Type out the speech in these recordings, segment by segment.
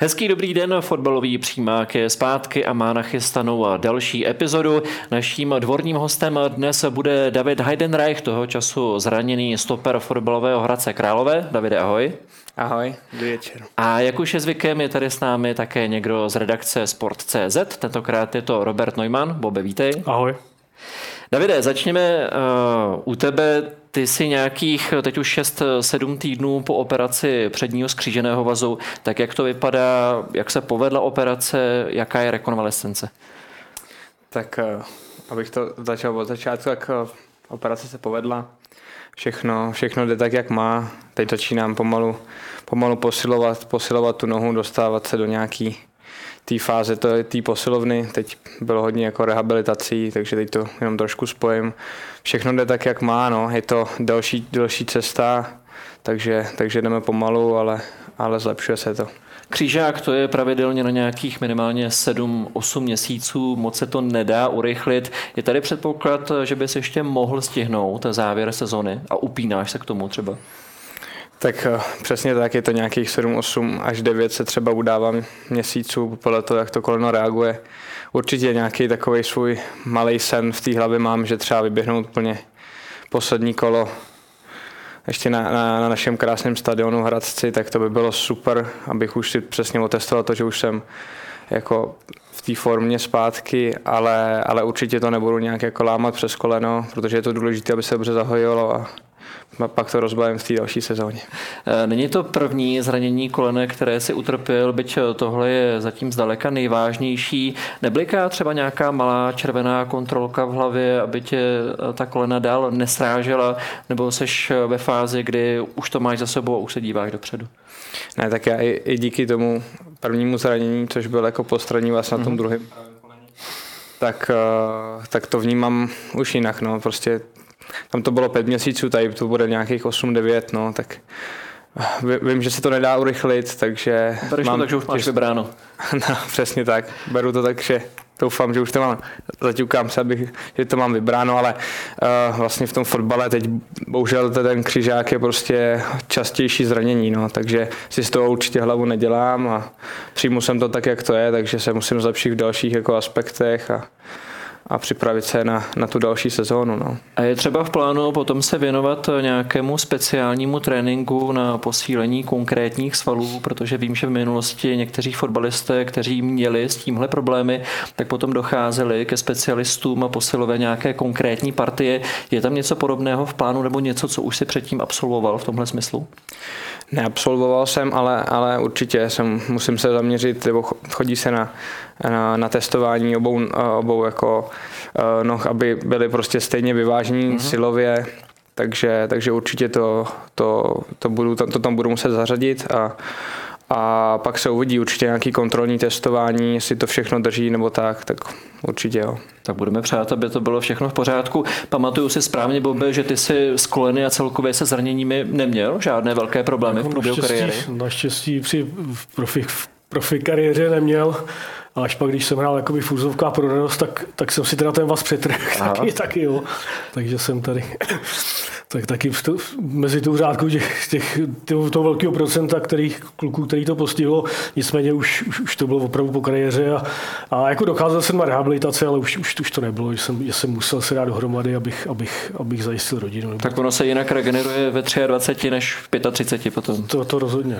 Hezký dobrý den, fotbalový přímák je zpátky a má nachystanou další epizodu. Naším dvorním hostem dnes bude David Heidenreich, toho času zraněný stoper fotbalového Hradce Králové. Davide, ahoj. Ahoj, dobrý večer. A jak už je zvykem, je tady s námi také někdo z redakce Sport.cz. Tentokrát je to Robert Neumann. Bobe, vítej. Ahoj. Davide, začněme uh, u tebe. Ty jsi nějakých teď už 6-7 týdnů po operaci předního skříženého vazu. Tak jak to vypadá, jak se povedla operace, jaká je rekonvalescence? Tak uh, abych to začal od začátku, uh, operace se povedla. Všechno, všechno jde tak, jak má. Teď začínám pomalu, pomalu posilovat, posilovat tu nohu, dostávat se do nějaký té fáze té posilovny, teď bylo hodně jako rehabilitací, takže teď to jenom trošku spojím. Všechno jde tak, jak má, no. je to další, další cesta, takže, takže jdeme pomalu, ale, ale zlepšuje se to. Křížák to je pravidelně na nějakých minimálně 7-8 měsíců, moc se to nedá urychlit. Je tady předpoklad, že bys ještě mohl stihnout závěr sezony a upínáš se k tomu třeba? Tak eh, přesně tak, je to nějakých 7, 8 až 9 se třeba udává měsíců podle toho, jak to koleno reaguje. Určitě nějaký takový svůj malý sen v té hlavě mám, že třeba vyběhnout úplně poslední kolo ještě na, na, na našem krásném stadionu Hradci, tak to by bylo super, abych už si přesně otestoval to, že už jsem jako v té formě zpátky, ale, ale určitě to nebudu nějak jako lámat přes koleno, protože je to důležité, aby se dobře zahojilo a pak to rozbavím v té další sezóně. E, není to první zranění kolene, které si utrpěl, byť tohle je zatím zdaleka nejvážnější. Nebliká třeba nějaká malá červená kontrolka v hlavě, aby tě e, ta kolena dál nesrážela, nebo seš ve fázi, kdy už to máš za sebou a už se díváš dopředu? Ne, tak já i, i díky tomu prvnímu zranění, což byl jako postranní mm-hmm. na tom mhm. druhém tak, tak to vnímám už jinak. No. Prostě tam to bylo pět měsíců, tady to bude nějakých 8-9, no, tak vím, že se to nedá urychlit, takže... Bereš mám, to tak, že už máš vybráno. No, přesně tak. Beru to tak, že doufám, že už to mám, zaťukám se, abych, že to mám vybráno, ale uh, vlastně v tom fotbale teď bohužel ten křižák je prostě častější zranění, no, takže si z toho určitě hlavu nedělám a přijmu jsem to tak, jak to je, takže se musím zlepšit v dalších jako aspektech a a připravit se na, na tu další sezónu. No. A je třeba v plánu potom se věnovat nějakému speciálnímu tréninku na posílení konkrétních svalů, protože vím, že v minulosti někteří fotbalisté, kteří měli s tímhle problémy, tak potom docházeli ke specialistům a posilové nějaké konkrétní partie. Je tam něco podobného v plánu nebo něco, co už si předtím absolvoval v tomhle smyslu? Neabsolvoval jsem, ale, ale určitě jsem, musím se zaměřit, nebo chodí se na, na, na testování obou, obou jako uh, noh, aby byly prostě stejně vyvážení mm-hmm. silově, takže, takže určitě to, to, to, budu, to, to tam budu muset zařadit a, a pak se uvidí určitě nějaký kontrolní testování, jestli to všechno drží nebo tak, tak určitě jo. Tak budeme přát, aby to bylo všechno v pořádku. Pamatuju si správně, Bobe, že ty si s koleny a celkově se zraněními neměl žádné velké problémy v průběhu kariéry? Naštěstí při profi, v profi kariéře neměl. A až pak, když jsem hrál jakoby fúzovka pro radost, tak, tak jsem si teda ten vás přetrhl taky, taky jo. Takže jsem tady tak taky v to, mezi tou řádkou těch, těch, toho, toho velkého procenta kterých, kluků, který to postihlo, nicméně už, už, už to bylo opravdu po kariéře a, a jako docházel jsem na rehabilitaci, ale už, už, už to nebylo, že jsem, že jsem musel se dát dohromady, abych, abych, abych zajistil rodinu. Tak ono se jinak regeneruje ve 23 než v 35 potom. To, to rozhodně.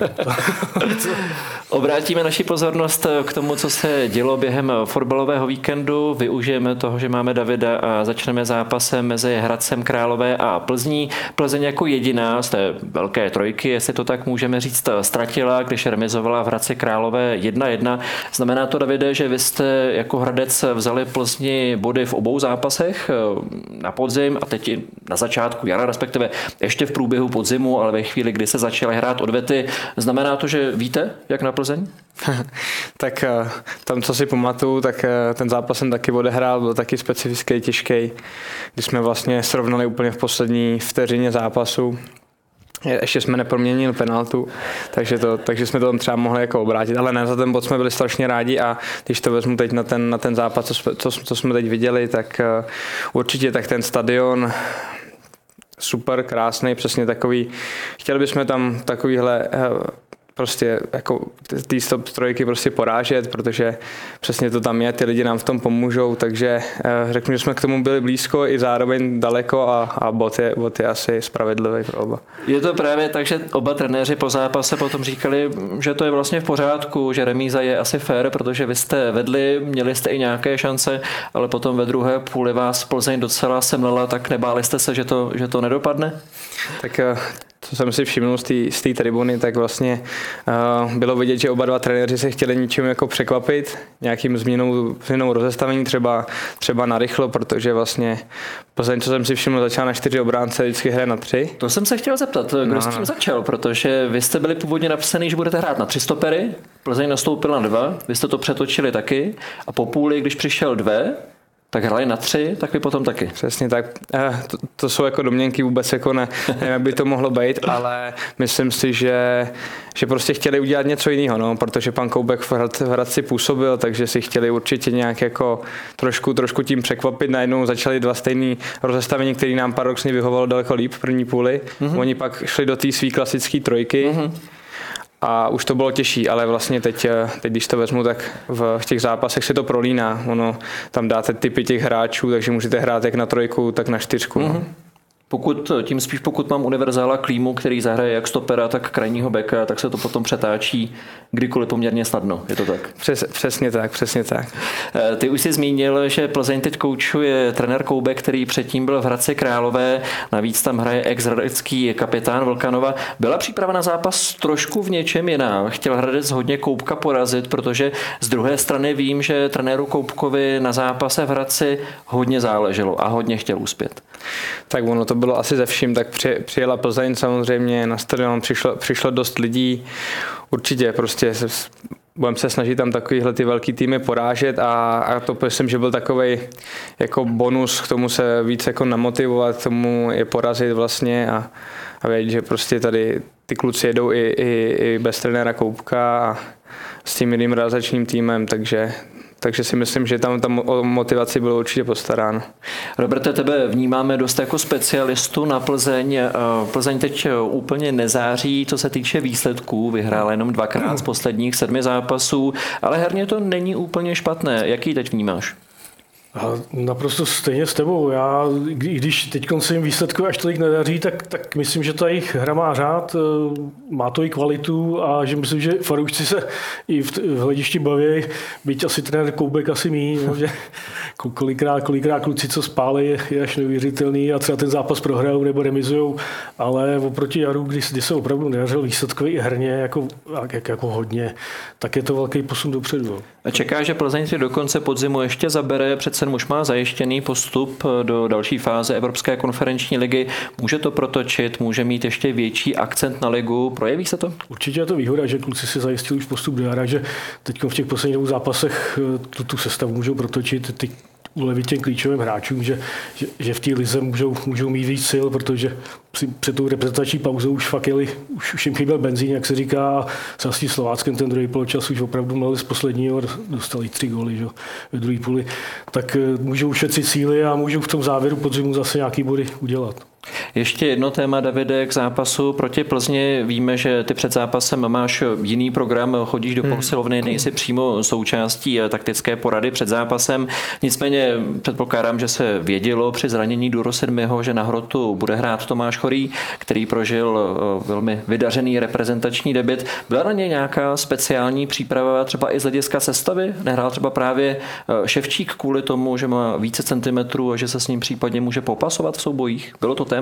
Obrátíme naši pozornost k tomu, co se dělo během fotbalového víkendu. Využijeme toho, že máme Davida a začneme zápasem mezi Hradcem Králové a Plzní. Plzní. Plzeň jako jediná z té velké trojky, jestli to tak můžeme říct, ztratila, když remizovala v Hradci Králové 1-1. Znamená to, Davide, že vy jste jako Hradec vzali Plzni body v obou zápasech eh, na podzim a teď na začátku jara, respektive ještě v průběhu podzimu, ale ve chvíli, kdy se začaly hrát odvety. Znamená to, že víte, jak na Plzeň? tak eh, tam, co si pamatuju, tak eh, ten zápas jsem taky odehrál, byl taky specifický, těžký, když jsme vlastně srovnali úplně v poslední vteřině zápasu. Ještě jsme neproměnili penaltu, takže, to, takže jsme to tam třeba mohli jako obrátit, ale ne, za ten bod jsme byli strašně rádi a když to vezmu teď na ten, na ten zápas, co jsme, co, co jsme teď viděli, tak uh, určitě tak ten stadion super, krásný, přesně takový. Chtěli bychom tam takovýhle uh, prostě jako ty stop trojky prostě porážet, protože přesně to tam je, ty lidi nám v tom pomůžou, takže eh, řeknu, že jsme k tomu byli blízko i zároveň daleko a, a bot, je, bot je asi spravedlivý pro oba. Je to právě tak, že oba trenéři po zápase potom říkali, že to je vlastně v pořádku, že remíza je asi fair, protože vy jste vedli, měli jste i nějaké šance, ale potom ve druhé půli vás Plzeň docela semlela, tak nebáli jste se, že to, že to nedopadne? Tak eh, co jsem si všiml z té tribuny, tak vlastně uh, bylo vidět, že oba dva trenéři se chtěli ničím jako překvapit, nějakým změnou, změnou rozestavení, třeba, třeba na rychlo, protože vlastně Plzeň, co jsem si všiml, začal na čtyři obránce, vždycky hraje na tři. To jsem se chtěl zeptat, kdo no, s tím no. začal, protože vy jste byli původně napsaný, že budete hrát na tři stopery, Plzeň nastoupil na dva, vy jste to přetočili taky a po půli, když přišel dve, tak hráli na tři, tak vy potom taky. Přesně tak. Eh, to, to jsou jako domněnky vůbec jako ne, nevím, jak by to mohlo být, ale myslím si, že, že prostě chtěli udělat něco jiného, no, protože pan Koubek v, Hrad, v Hradci působil, takže si chtěli určitě nějak jako trošku, trošku tím překvapit. Najednou začali dva stejný rozestavení, který nám paradoxně vyhovalo daleko líp v první půli. Mm-hmm. Oni pak šli do té své klasické trojky. Mm-hmm a už to bylo těžší, ale vlastně teď, eh, teď když to vezmu, tak v těch zápasech se to prolíná. Ono, tam dáte typy těch hráčů, takže můžete hrát jak na trojku, tak na čtyřku. Mm-hmm. No. Pokud, tím spíš pokud mám univerzála klímu, který zahraje jak stopera, tak krajního beka, tak se to potom přetáčí kdykoliv poměrně snadno. Je to tak? Přes, přesně tak, přesně tak. Eh, ty už jsi zmínil, že Plzeň teď koučuje trenér Koubek, který předtím byl v Hradci Králové, navíc tam hraje ex kapitán Vlkanova. Byla příprava na zápas trošku v něčem jiná. Chtěl Hradec hodně Koubka porazit, protože z druhé strany vím, že trenéru Koubkovi na zápase v Hradci hodně záleželo a hodně chtěl uspět. Tak ono to bylo asi ze vším, tak při, přijela Plzeň samozřejmě, na stadion přišlo, přišlo dost lidí, určitě prostě budeme se snažit tam takovýhle ty velký týmy porážet a, a to myslím, že byl takový jako bonus k tomu se víc jako namotivovat, k tomu je porazit vlastně a, a vědět, že prostě tady ty kluci jedou i, i, i bez trenéra Koupka a s tím jiným realizačním týmem, takže takže si myslím, že tam ta motivaci bylo určitě postaráno. Roberte, tebe vnímáme dost jako specialistu na Plzeň. Eh, Plzeň teď eh, úplně nezáří, co se týče výsledků. Vyhrála jenom dvakrát z posledních sedmi zápasů, ale herně to není úplně špatné. Jaký teď vnímáš? A naprosto stejně s tebou. Já, i když teď se jim výsledku až tolik nedaří, tak, tak myslím, že ta jejich hra má řád, eh, má to i kvalitu a že myslím, že fanoušci se i v, v hledišti baví, byť asi trenér Koubek asi mý, no, že kolikrát, kolikrát kluci, co spáli, je, až neuvěřitelný a třeba ten zápas prohrajou nebo remizujou, ale oproti Jaru, kdy, kdy se opravdu nedařil výsledkový i herně jako, jak, jako hodně, tak je to velký posun dopředu. Čeká, že Plzeň si do konce podzimu ještě zabere, přece už má zajištěný postup do další fáze Evropské konferenční ligy. Může to protočit, může mít ještě větší akcent na ligu, projeví se to? Určitě je to výhoda, že kluci si zajistili už postup do jara, že teď v těch posledních zápasech eh, tu, tu sestavu můžou protočit. Ty ulevit těm klíčovým hráčům, že, že, že v té lize můžou, můžou mít víc sil, protože při, před tou reprezentační pauzou už fakt jeli, už, už jim chyběl benzín, jak se říká, s tím Slováckem ten druhý poločas už opravdu měli z posledního, dostali tři góly že, ve druhé půli, tak eh, můžou ušetřit síly a můžou v tom závěru podzimu zase nějaký body udělat. Ještě jedno téma, Davide, k zápasu proti Plzni. Víme, že ty před zápasem máš jiný program, chodíš do hmm. posilovny, nejsi přímo součástí taktické porady před zápasem. Nicméně předpokládám, že se vědělo při zranění Duro 7, že na hrotu bude hrát Tomáš Chorý, který prožil eh, velmi vydařený reprezentační debit. Byla na něj nějaká speciální příprava, třeba i z hlediska sestavy? Nehrál třeba právě eh, Ševčík kvůli tomu, že má více centimetrů a že se s ním případně může popasovat v soubojích? Bylo to téma?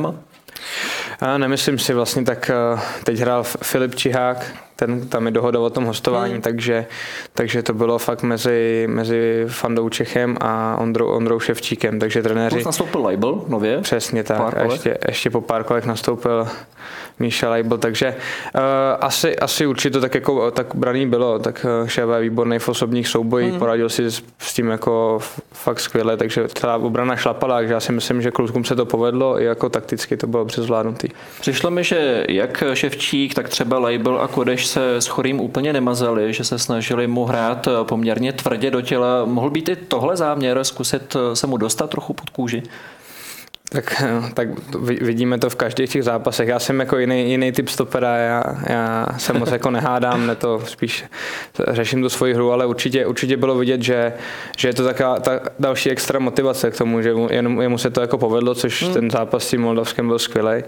A nemyslím si vlastně, tak eh, teď hrál Filip Čihák, ten tam je dohoda o tom hostování, hmm. takže, takže to bylo fakt mezi, mezi Fandou Čechem a Ondrou, Ondrou Ševčíkem, takže trenéři... Plus nastoupil Label nově? Přesně tak, a ještě, ještě po pár kolech nastoupil Míša Label, takže uh, asi, asi určitě tak jako tak braný bylo, tak uh, Šéva je výborný v osobních soubojích, hmm. poradil si s, s tím jako fakt skvěle, takže celá obrana šlapala, takže já si myslím, že klukům se to povedlo, i jako takticky to bylo dobře zvládnutý. Přišlo mi, že jak Ševčík, tak třeba Label a Kodeš se s chorým úplně nemazali, že se snažili mu hrát poměrně tvrdě do těla. Mohl být i tohle záměr, zkusit se mu dostat trochu pod kůži? Tak, tak vidíme to v každých těch zápasech. Já jsem jako jiný, jiný typ stopera, já, já se moc jako nehádám, ne to spíš řeším tu svoji hru, ale určitě, určitě bylo vidět, že, že je to taková ta další extra motivace k tomu, že jemu, jemu se to jako povedlo, což hmm. ten zápas s tím Moldavskem byl skvělý.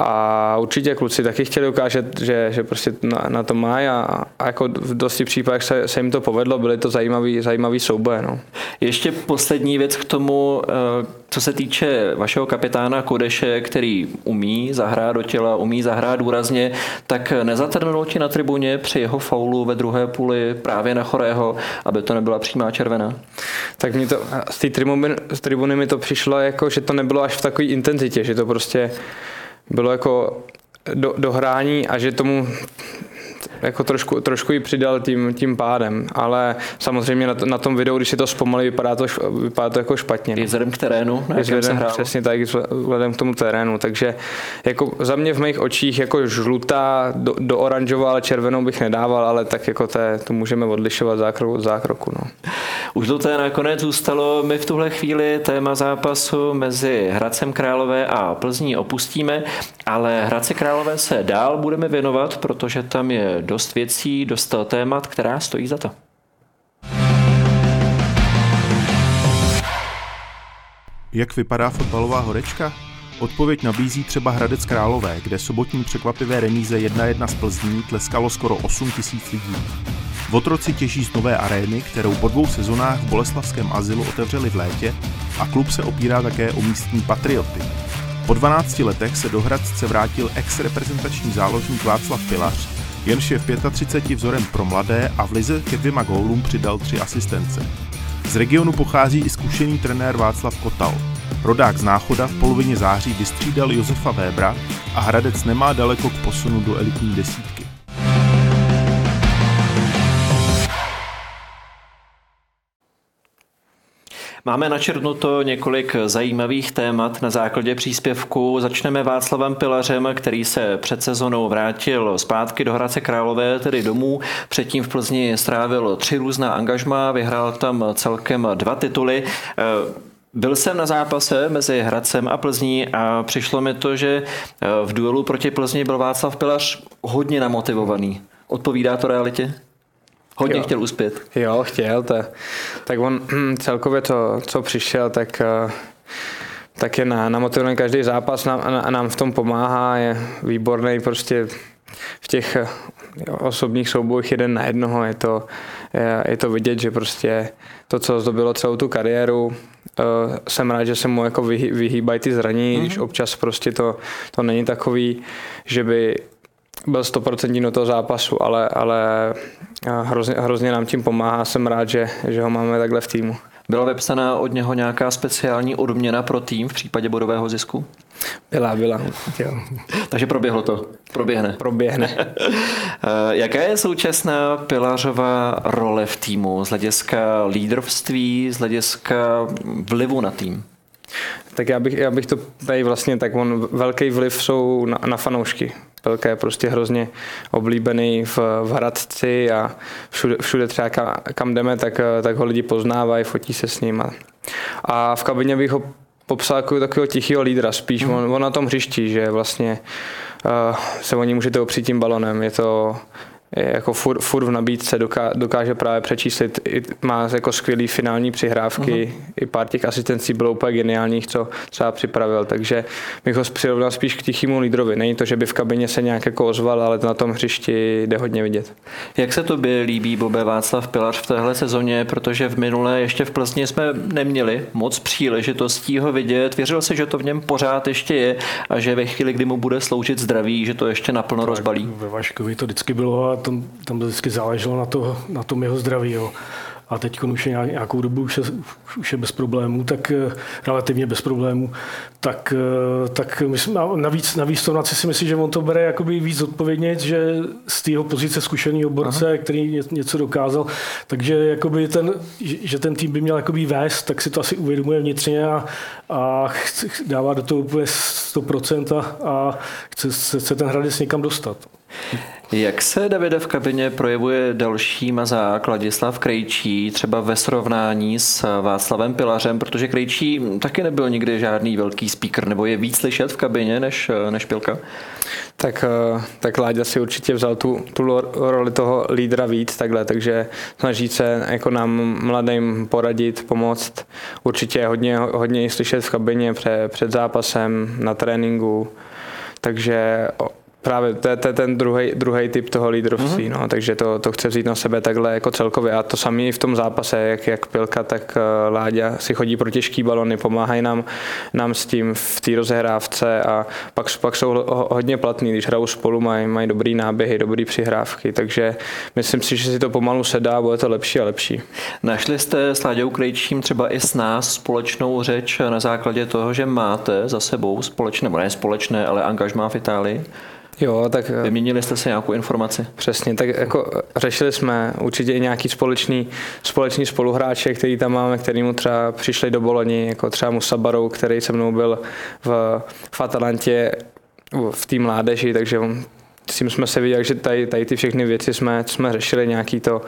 A určitě kluci taky chtěli ukázat, že, že prostě na, na to mají a, a jako v dosti případech se, se jim to povedlo, byly to zajímavý, zajímavý souboje. No. Ještě poslední věc k tomu, eh, co se týče vašeho kapitána Kodeše, který umí zahrát do těla, umí zahrát důrazně, tak nezatrnulo ti na tribuně při jeho faulu ve druhé půli právě na Chorého, aby to nebyla přímá červená? Tak mě to, z té tribuny, z tribuny mi to přišlo jako, že to nebylo až v takové intenzitě, že to prostě bylo jako do, dohrání a že tomu jako trošku, trošku ji přidal tím, tím pádem, ale samozřejmě na, na tom videu, když si to zpomalí, vypadá to, vypadá to jako špatně. No. vzhledem k terénu, na vzhledem, se hrál. Přesně tak, vzhledem k tomu terénu, takže jako za mě v mých očích jako žlutá do, do oranžová, ale červenou bych nedával, ale tak jako té, to můžeme odlišovat zákrok od zákroku. No. Už to nakonec zůstalo, my v tuhle chvíli téma zápasu mezi Hradcem Králové a Plzní opustíme, ale Hradce Králové se dál budeme věnovat, protože tam je dost věcí, dost témat, která stojí za to. Jak vypadá fotbalová horečka? Odpověď nabízí třeba Hradec Králové, kde sobotní překvapivé remíze 1-1 z Plzní tleskalo skoro 8 tisíc lidí. Votroci těží z nové arény, kterou po dvou sezonách v Boleslavském azylu otevřeli v létě a klub se opírá také o místní patrioty. Po 12 letech se do Hradce vrátil ex-reprezentační záložník Václav Pilař, jenž je v 35 vzorem pro mladé a v lize ke dvěma gólům přidal tři asistence. Z regionu pochází i zkušený trenér Václav Kotal. Rodák z Náchoda v polovině září vystřídal Josefa Webra a Hradec nemá daleko k posunu do elitní desítky. Máme načrtnuto několik zajímavých témat na základě příspěvku. Začneme Václavem Pilařem, který se před sezonou vrátil zpátky do Hradce Králové, tedy domů. Předtím v Plzni strávil tři různá angažma, vyhrál tam celkem dva tituly. Byl jsem na zápase mezi Hradcem a Plzní a přišlo mi to, že v duelu proti Plzni byl Václav Pilař hodně namotivovaný. Odpovídá to realitě? Hodně jo. chtěl uspět. Jo, chtěl. To, tak on celkově to, co přišel, tak eh, tak je na, namotivovaný každý zápas a nám v tom pomáhá, je výborný prostě v těch eh, osobních soubojích jeden na jednoho, je to, je, je to vidět, že prostě to, co zdobilo celou tu kariéru, uh, jsem rád, že se mu jako vyhý, vyhýbají ty zranění, mm-hmm. když občas prostě to, to není takový, že by byl 100% do toho zápasu, ale, ale hrozně, hrozně nám tím pomáhá. Jsem rád, že, že ho máme takhle v týmu. Byla vypsaná od něho nějaká speciální odměna pro tým v případě bodového zisku? Byla, byla. Jo. Takže proběhlo to. Proběhne. Proběhne. Eh, jaká je současná Pilařová role v týmu z hlediska lídrovství, z hlediska vlivu na tým? Tak já bych, já bych to tady vlastně, tak on velký vliv jsou na, na fanoušky. Velké prostě hrozně oblíbený v, v Hradci a všude, všude třeba kam, kam jdeme, tak, tak ho lidi poznávají, fotí se s ním. A, a v kabině bych ho popsal jako takového tichého lídra, spíš mm. on, on na tom hřišti, že vlastně uh, se o ní můžete opřít tím balonem. Je to je jako furt, furt v nabídce, doká, dokáže právě přečíslit, i, má jako skvělý finální přihrávky, uh-huh. i pár těch asistencí bylo úplně geniálních, co třeba připravil, takže bych ho přirovnal spíš k tichýmu lídrovi. Není to, že by v kabině se nějak jako ozval, ale na tom hřišti jde hodně vidět. Jak se tobě líbí Bobe Václav Pilař v téhle sezóně, protože v minulé ještě v Plzni jsme neměli moc příležitostí ho vidět. Věřil se, že to v něm pořád ještě je a že ve chvíli, kdy mu bude sloužit zdraví, že to ještě naplno tak rozbalí. Ve Vaškovi to vždycky bylo a tam, tam vždycky záleželo na, to, na tom jeho zdraví. Jo a teď už je nějakou dobu už je, už je bez problémů, tak eh, relativně bez problémů, tak, eh, tak myslím, navíc, navíc to si myslím, že on to bere jakoby víc odpovědně, že z tého pozice zkušeného borce, Aha. který něco dokázal, takže jakoby ten, že ten tým by měl jakoby vést, tak si to asi uvědomuje vnitřně a, a dává do toho úplně 100% a, a chce, chce ten Hradec někam dostat. Jak se Davide v kabině projevuje další mazák Ladislav Krejčí, třeba ve srovnání s Václavem Pilařem, protože Krejčí taky nebyl nikdy žádný velký speaker, nebo je víc slyšet v kabině než, než Pilka? Tak, eh, tak Láďa si určitě vzal tu, tu roli toho lídra víc takhle, takže snaží se jako nám mladým poradit, pomoct. Určitě hodně, hodně slyšet v kabině před, před zápasem, na tréninku, takže Právě to je, to je ten druhý typ toho lídrovství, mm-hmm. no, takže to, to chce vzít na sebe takhle jako celkově. A to samý v tom zápase, jak, jak Pilka, tak uh, Láďa si chodí pro těžký balony, pomáhají nám, nám s tím v té rozehrávce a pak, pak jsou hodně platní, když hrajou spolu, mají, mají dobrý náběhy, dobrý přihrávky, takže myslím si, že si to pomalu sedá, bude to lepší a lepší. Našli jste s Láďou Krejčím třeba i s nás společnou řeč na základě toho, že máte za sebou společné, nebo ne společné, ale angažmá v Itálii? Jo, tak... Eh, Vyměnili jste si nějakou informaci? Přesně, tak jako řešili jsme určitě i nějaký společný, společný spoluhráče, který tam máme, který mu třeba přišli do Boloni, jako třeba Musabarou, který se mnou byl v, v Atalantě v té mládeži, takže on s tím jsme se viděli, že tady, tady ty všechny věci jsme, jsme řešili, nějaký to, uh,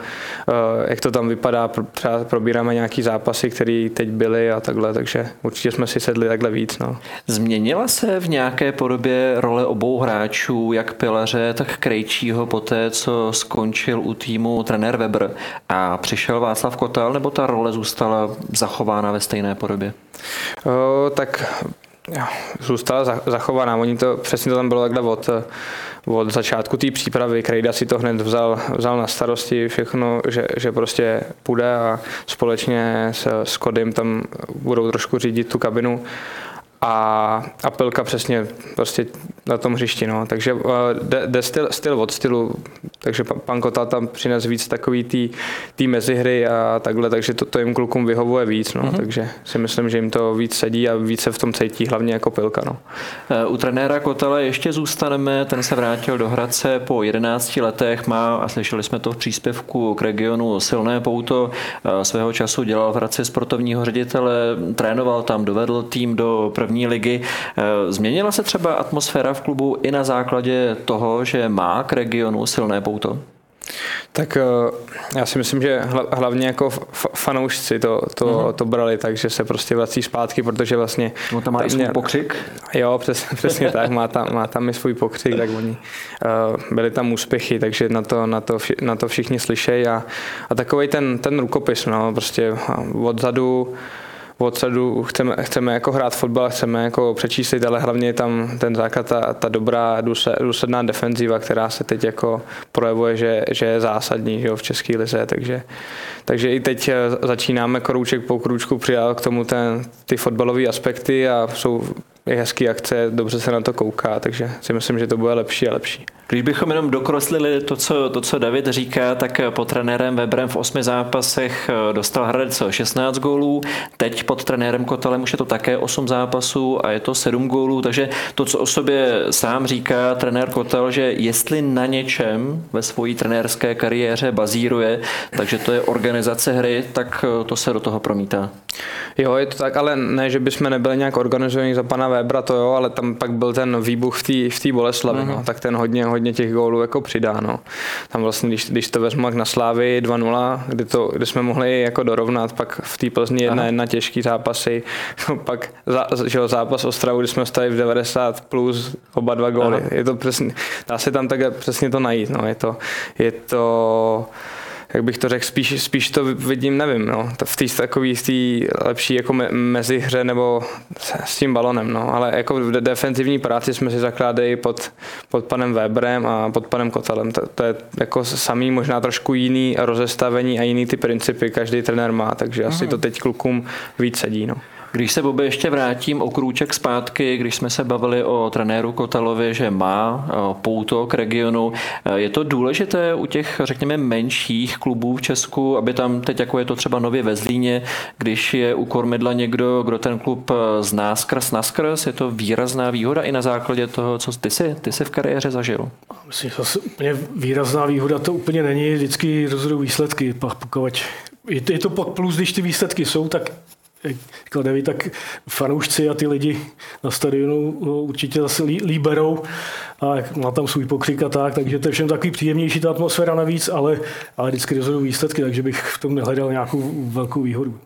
jak to tam vypadá, třeba probíráme nějaký zápasy, které teď byly a takhle, takže určitě jsme si sedli takhle víc. No. Změnila se v nějaké podobě role obou hráčů, jak Pilaře, tak Krejčího po té, co skončil u týmu trenér Weber a přišel Václav Kotal, nebo ta role zůstala zachována ve stejné podobě? Uh, tak jo, zůstala zachovaná. Oni to, přesně to tam bylo takhle od, od začátku té přípravy. Krejda si to hned vzal, vzal na starosti všechno, že, že prostě půjde a společně s, s Kodym tam budou trošku řídit tu kabinu a, a Pilka přesně prostě na tom hřišti. No. Takže uh, jde, jde styl, styl od stylu, takže pan Kota tam přines víc takový tý, tý mezihry a takhle, takže to, to jim klukům vyhovuje víc. No. Mm-hmm. Takže si myslím, že jim to víc sedí a více v tom cítí, hlavně jako Pilka. No. Eh, u trenéra Kotele ještě zůstaneme, ten se vrátil do Hradce po 11 letech, má, a slyšeli jsme to v příspěvku k regionu, silné pouto, eh, svého času dělal v Hradci sportovního ředitele, trénoval tam, dovedl tým do první první ligy. Eh, změnila se třeba atmosféra v klubu i na základě toho, že má k regionu silné pouto? Tak eh, já si myslím, že hlavně jako fanoušci to, to, uh-huh. to brali, takže se prostě vrací zpátky, protože vlastně... No tam má tam i svůj mě, pokřik? Jo, přes, přesně tak, má tam, má tam i svůj pokřik, tak oni uh, byli tam úspěchy, takže na to, na to, vši, na to všichni slyšejí a, a takový ten, ten rukopis, no, prostě odzadu odsadu chceme, chceme jako hrát fotbal, chceme jako přečíslit, ale hlavně je tam ten základ, ta, ta dobrá důsledná defenziva, která se teď jako projevuje, že, že je zásadní že jo, v České lize, takže, takže i teď eh, začínáme krouček po kroučku přidat k tomu ten, ty fotbalové aspekty a jsou je hezký akce, dobře se na to kouká, takže si myslím, že to bude lepší a lepší. Když bychom jenom dokroslili to, co, to, co David říká, tak pod trenérem Weberem v osmi zápasech eh, dostal Hradec 16 gólů, teď pod trenérem Kotelem už je to také 8 zápasů a je to 7 gólů, takže to, co o sobě sám říká trenér Kotel, že jestli na něčem ve své trenérské kariéře bazíruje, takže to je organizace hry, tak eh, to se do toho promítá. Jo, je to tak, ale ne, že bychom nebyli nějak organizovaní za pana Webra, to jo, ale tam pak byl ten výbuch v té v Boleslavi, uh-huh. no, tak ten hodně, hodně hodně těch gólů jako přidá. No. Tam vlastně, když, když to vezmu jak na Slávy 2-0, kdy, to, kdy jsme mohli jako dorovnat, pak v té Plzni jedna, jedna těžký zápasy, pak za, že zápas Ostravu, kdy jsme stali v 90 plus oba dva góly. Aha. Je to přesně, dá se tam tak přesně to najít. No. Je to, je to jak bych to řekl, spíš, spíš to vidím, nevím, no, v té té lepší jako me, mezihře nebo s tím balonem, no, ale jako v defenzivní práci jsme si zakládali pod, pod panem Weberem a pod panem Kotalem, to, to je jako samý možná trošku jiný rozestavení a jiný ty principy každý trenér má, takže asi to teď klukům víc sedí, no. Když se, Bobe, ještě vrátím o krůček zpátky, když jsme se bavili o trenéru Kotalovi, že má pouto k regionu, je to důležité u těch, řekněme, menších klubů v Česku, aby tam teď, jako je to třeba nově ve Zlíně, když je u kormidla někdo, kdo ten klub zná skrz na skrz, je to výrazná výhoda i na základě toho, co ty si, ty jsi v kariéře zažil. Myslím, že zase úplně výrazná výhoda to úplně není, vždycky rozhodují výsledky, pokud je to pak plus, když ty výsledky jsou, tak jak říkal David, tak fanoušci a ty lidi na stadionu určitě zase líberou a má tam svůj pokřik a tak, takže to je všem takový příjemnější ta atmosféra navíc, ale, ale vždycky rozhodují výsledky, takže bych v tom nehledal nějakou velkou výhodu.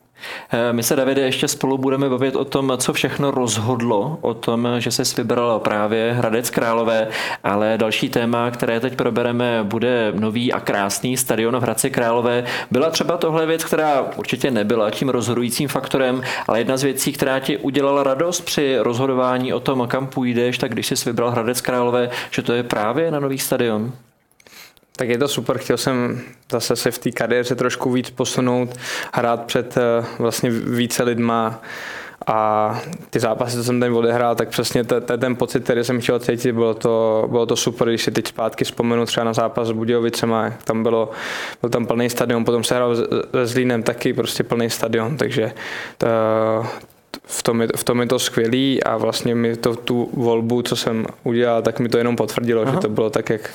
Eh, my se, Davide, ještě spolu budeme bavit o tom, co všechno rozhodlo, o tom, že se vybral právě Hradec Králové, ale další téma, které teď probereme, bude nový a krásný stadion v Hradci Králové. Byla třeba tohle věc, která určitě nebyla tím rozhodujícím faktorem, ale jedna z věcí, která ti udělala radost při rozhodování o tom, kam půjdeš, tak když jsi vybral Hradec Králové, že to je právě na nový stadion. Tak je to super, chtěl jsem zase se v té kariéře trošku víc posunout, hrát před eh, vlastně více lidma a ty zápasy, co jsem tam odehrál, tak přesně to je ten pocit, který jsem chtěl cítit, bylo to, bylo to super, když si teď zpátky vzpomenu třeba na zápas s Budějovicema, tam bylo, byl tam plný stadion, potom se hrál se Zlínem taky prostě plný stadion, takže to, v tom, je, v tom je to skvělý a vlastně mi to tu volbu, co jsem udělal, tak mi to jenom potvrdilo, Aha. že to bylo tak, jak,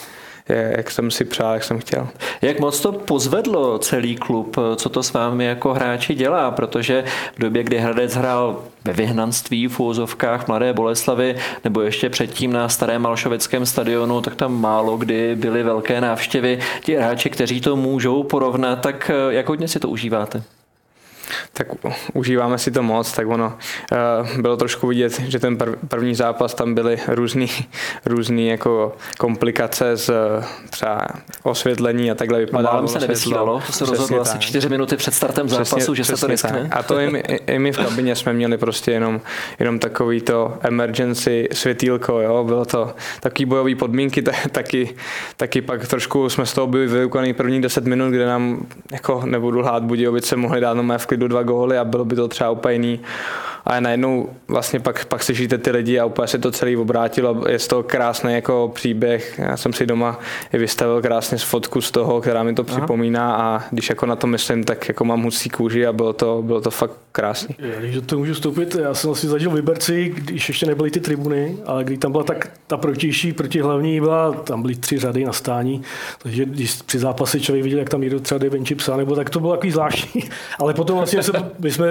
jak jsem si přál, jak jsem chtěl. Jak moc to pozvedlo celý klub? Co to s vámi jako hráči dělá? Protože v době, kdy Hradec hrál ve vyhnanství v úzovkách Mladé Boleslavy nebo ještě předtím na starém Malšoveckém stadionu, tak tam málo kdy byly velké návštěvy. Ti hráči, kteří to můžou porovnat, tak jak hodně si to užíváte? Tak užíváme si to moc, tak ono uh, bylo trošku vidět, že ten prv, první zápas tam byly různý, různý jako komplikace z třeba osvětlení a takhle vypadalo. Málem se nevysílalo, to se rozhodlo asi čtyři minuty před startem zápasu, přesně, že se to riskne. A to i my, i my v kabině jsme měli prostě jenom, jenom takový to emergency světýlko, jo, bylo to takový bojový podmínky, taky, taky pak trošku jsme z toho byli vyukaný první 10 minut, kde nám, jako nebudu lhát, Budějovice mohli dát no v klidu dva góly a bylo by to třeba úplně jiný a najednou vlastně pak, pak slyšíte ty lidi a úplně se to celý obrátilo. Je to krásný jako příběh. Já jsem si doma i vystavil krásně z fotku z toho, která mi to Aha. připomíná a když jako na to myslím, tak jako mám husí kůži a bylo to, bylo to fakt krásný. Když do toho můžu vstoupit, já jsem vlastně zažil v Liberci, když ještě nebyly ty tribuny, ale když tam byla tak ta protější, protihlavní byla, tam byly tři řady na stání, takže když při zápase člověk viděl, jak tam někdo třeba jde venčí psa, nebo tak to bylo takový zvláštní. Ale potom vlastně se, my jsme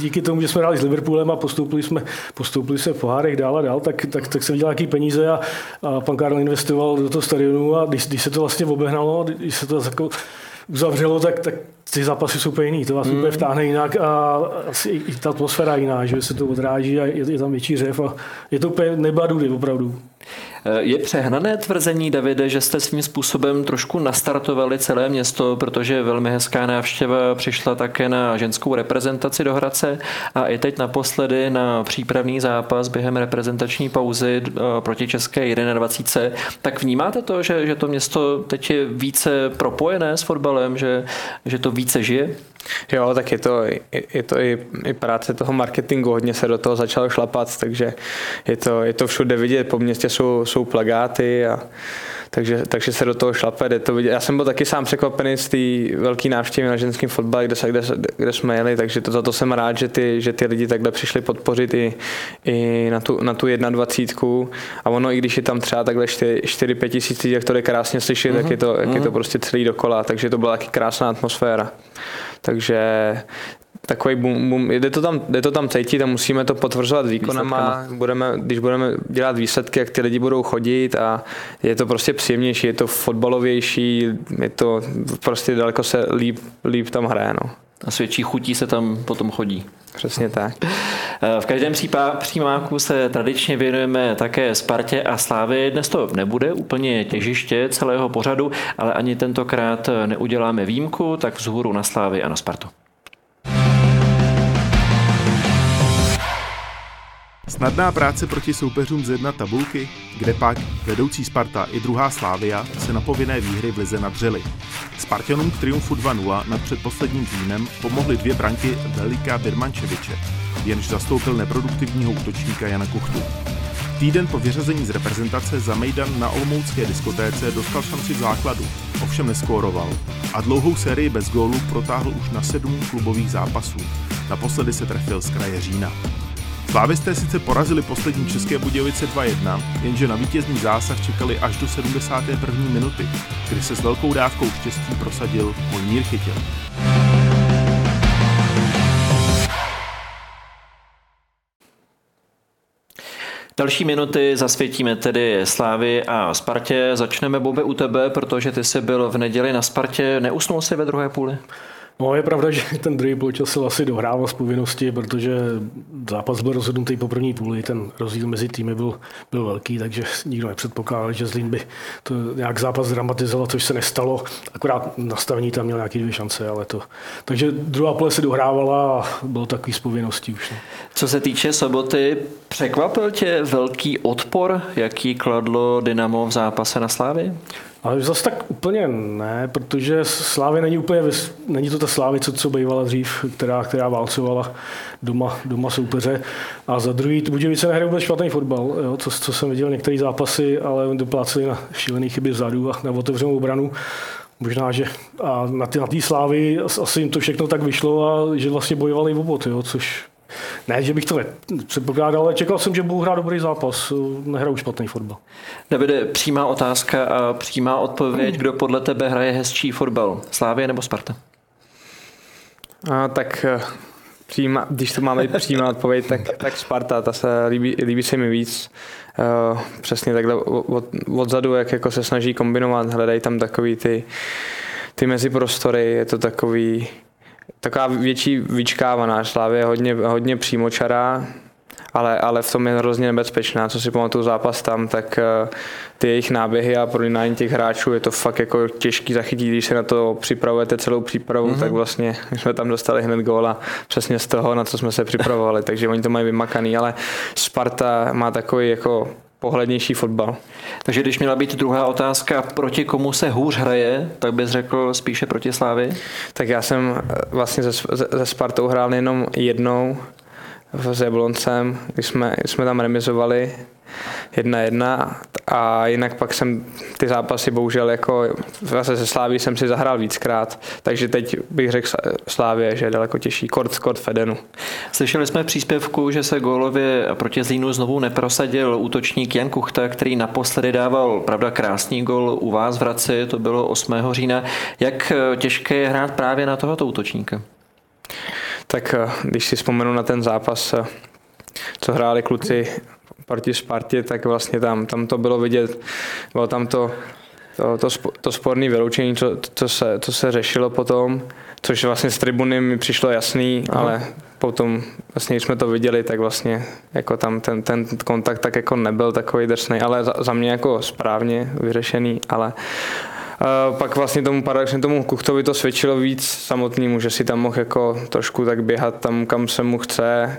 díky tomu, že jsme hráli s Liverpoolem a postoupili jsme, postoupili jsme v pohárech dál a dál, tak, tak, tak se viděl nějaký peníze a, a pan Karl investoval do toho stadionu a když, když se to vlastně obehnalo, když se to jako uzavřelo, tak, tak ty zápasy jsou úplně jiný, to vás mm. úplně vtáhne jinak a asi i ta atmosféra jiná, že se to odráží a je, je tam větší řev a je to úplně nebadudy opravdu. Je přehnané tvrzení, Davide, že jste svým způsobem trošku nastartovali celé město, protože velmi hezká návštěva přišla také na ženskou reprezentaci do Hradce a i teď naposledy na přípravný zápas během reprezentační pauzy eh, proti České 21. Tak vnímáte to, že, že to město teď je více propojené s fotbalem, že, že to více žije? Jo, tak je to, je to i, i práce toho marketingu, hodně se do toho začalo šlapat, takže je to, je to všude vidět, po městě jsou, jsou plagáty a takže, takže se do toho šlape, jde to vidět. Já jsem byl taky sám překvapený z té velké návštěvy na ženském fotbale, kde, se, kde, kde jsme jeli, takže to, za to jsem rád, že ty, že ty lidi takhle přišli podpořit i, i na tu, na tu 21. A ono, i když je tam třeba takhle 4-5 tisíc lidí, jak to jde krásně slyšet, mm-hmm. tak je to, jak mm-hmm. je to mhm. prostě celý dokola, takže to byla taky krásná atmosféra. Takže takový boom, boom. Jde, to tam, jde to tam cítit a musíme to potvrzovat výkonama. Budeme, když budeme dělat výsledky, jak ty lidi budou chodit a je to prostě příjemnější, je to fotbalovější, je to prostě daleko se líp, líp tam hraje. No. A s větší chutí se tam potom chodí. Přesně tak. V každém přímáku se tradičně věnujeme také Spartě a Slávy. Dnes to nebude úplně těžiště celého pořadu, ale ani tentokrát neuděláme výjimku, tak vzhůru na Slávy a na Spartu. Snadná práce proti soupeřům z jedna tabulky, kde pak vedoucí Sparta i druhá Slávia se na povinné výhry v lize nadřeli. Spartanům k triumfu 2-0 nad předposledním týdnem pomohly dvě branky Velika Birmančeviče, jenž zastoupil neproduktivního útočníka Jana Kuchtu. Týden po vyřazení z reprezentace za Mejdan na Olomoucké diskotéce dostal šanci v základu, ovšem neskóroval a dlouhou sérii bez gólu protáhl už na sedm klubových zápasů. Naposledy se trefil z kraje října. Slávisté sice porazili poslední České Budějovice 2-1, jenže na vítězný zásah čekali až do 71. minuty, kdy se s velkou dávkou štěstí prosadil Mojmír Chytil. Další minuty zasvětíme tedy Slávy a Spartě. Začneme, Bobe, u tebe, protože ty jsi byl v neděli na Spartě. Neusnul jsi ve druhé půli? No je pravda, že ten druhý poločas se asi dohrával z povinnosti, protože zápas byl rozhodnutý po první půli, ten rozdíl mezi týmy byl, byl velký, takže nikdo nepředpokládal, že Zlín by to nějak zápas dramatizoval, což se nestalo. Akorát nastavení tam měl nějaké dvě šance, ale to. Takže druhá půle se dohrávala a bylo takový z povinností už. No. Co se týče soboty, překvapil tě velký odpor, jaký kladlo Dynamo v zápase na Slávy? Ale zase tak úplně ne, protože Slávy není úplně, není to ta Slávy, co, co bývala dřív, která, která válcovala doma, doma soupeře. A za druhý, Budějovice nehrají vůbec špatný fotbal, jo, co, co jsem viděl některé zápasy, ale dopláceli na šílené chyby vzadu a na otevřenou obranu. Možná, že a na té na slávy asi jim to všechno tak vyšlo a že vlastně bojovali v obot, jo, což ne, že bych to předpokládal, ale čekal jsem, že budou hrát dobrý zápas. Nehrajou špatný fotbal. Davide, přímá otázka a přímá odpověď. Kdo podle tebe hraje hezčí fotbal? Slávě nebo Sparta? A, tak eh, přímá, když to máme přímá odpověď, tak, tak Sparta, ta se líbí, líbí se mi víc. Uh, přesně takhle od, odzadu, jak jako se snaží kombinovat, hledají tam takový ty, ty meziprostory, je to takový, taková větší vyčkávaná. Slávě je hodně, hodně přímočará, ale, ale v tom je hrozně nebezpečná. Co si pamatuju zápas tam, tak eh, ty jejich náběhy a prolínání těch hráčů je to fakt jako těžký zachytit, když se na to připravujete celou přípravu, mm-hmm. tak vlastně jsme tam dostali hned góla přesně z toho, na co jsme se připravovali, takže oni to mají vymakaný, ale Sparta má takový jako pohlednější fotbal. Takže když měla být druhá otázka, proti komu se hůř hraje, tak bys řekl spíše proti Slávy? Tak já jsem eh, vlastně ze, ze Spartou hrál jenom jednou s Jabloncem, když jsme, když jsme tam remizovali jedna jedna a jinak pak jsem ty zápasy bohužel jako zase se Sláví jsem si zahrál víckrát, takže teď bych řekl Slávě, že je daleko těžší, kort, kort Fedenu. Slyšeli jsme v příspěvku, že se gólově proti Zlínu znovu neprosadil útočník Jan Kuchta, který naposledy dával, pravda, krásný gol u vás v Hradci, to bylo 8. října. Jak těžké je hrát právě na tohoto útočníka? Tak když si vzpomenu na ten zápas, co hráli kluci proti Spartě, tak vlastně tam, tam to bylo vidět, bylo tam to, to, to, to sporné vyloučení, co, co, se, co se řešilo potom, což vlastně z tribuny mi přišlo jasný, Aha. ale potom vlastně, když jsme to viděli, tak vlastně jako tam ten, ten kontakt tak jako nebyl takový drsný, ale za, za mě jako správně vyřešený, ale Uh, pak vlastně tomu paradoxně tomu Kuchtovi to svědčilo víc samotnému, že si tam mohl jako trošku tak běhat tam, kam se mu chce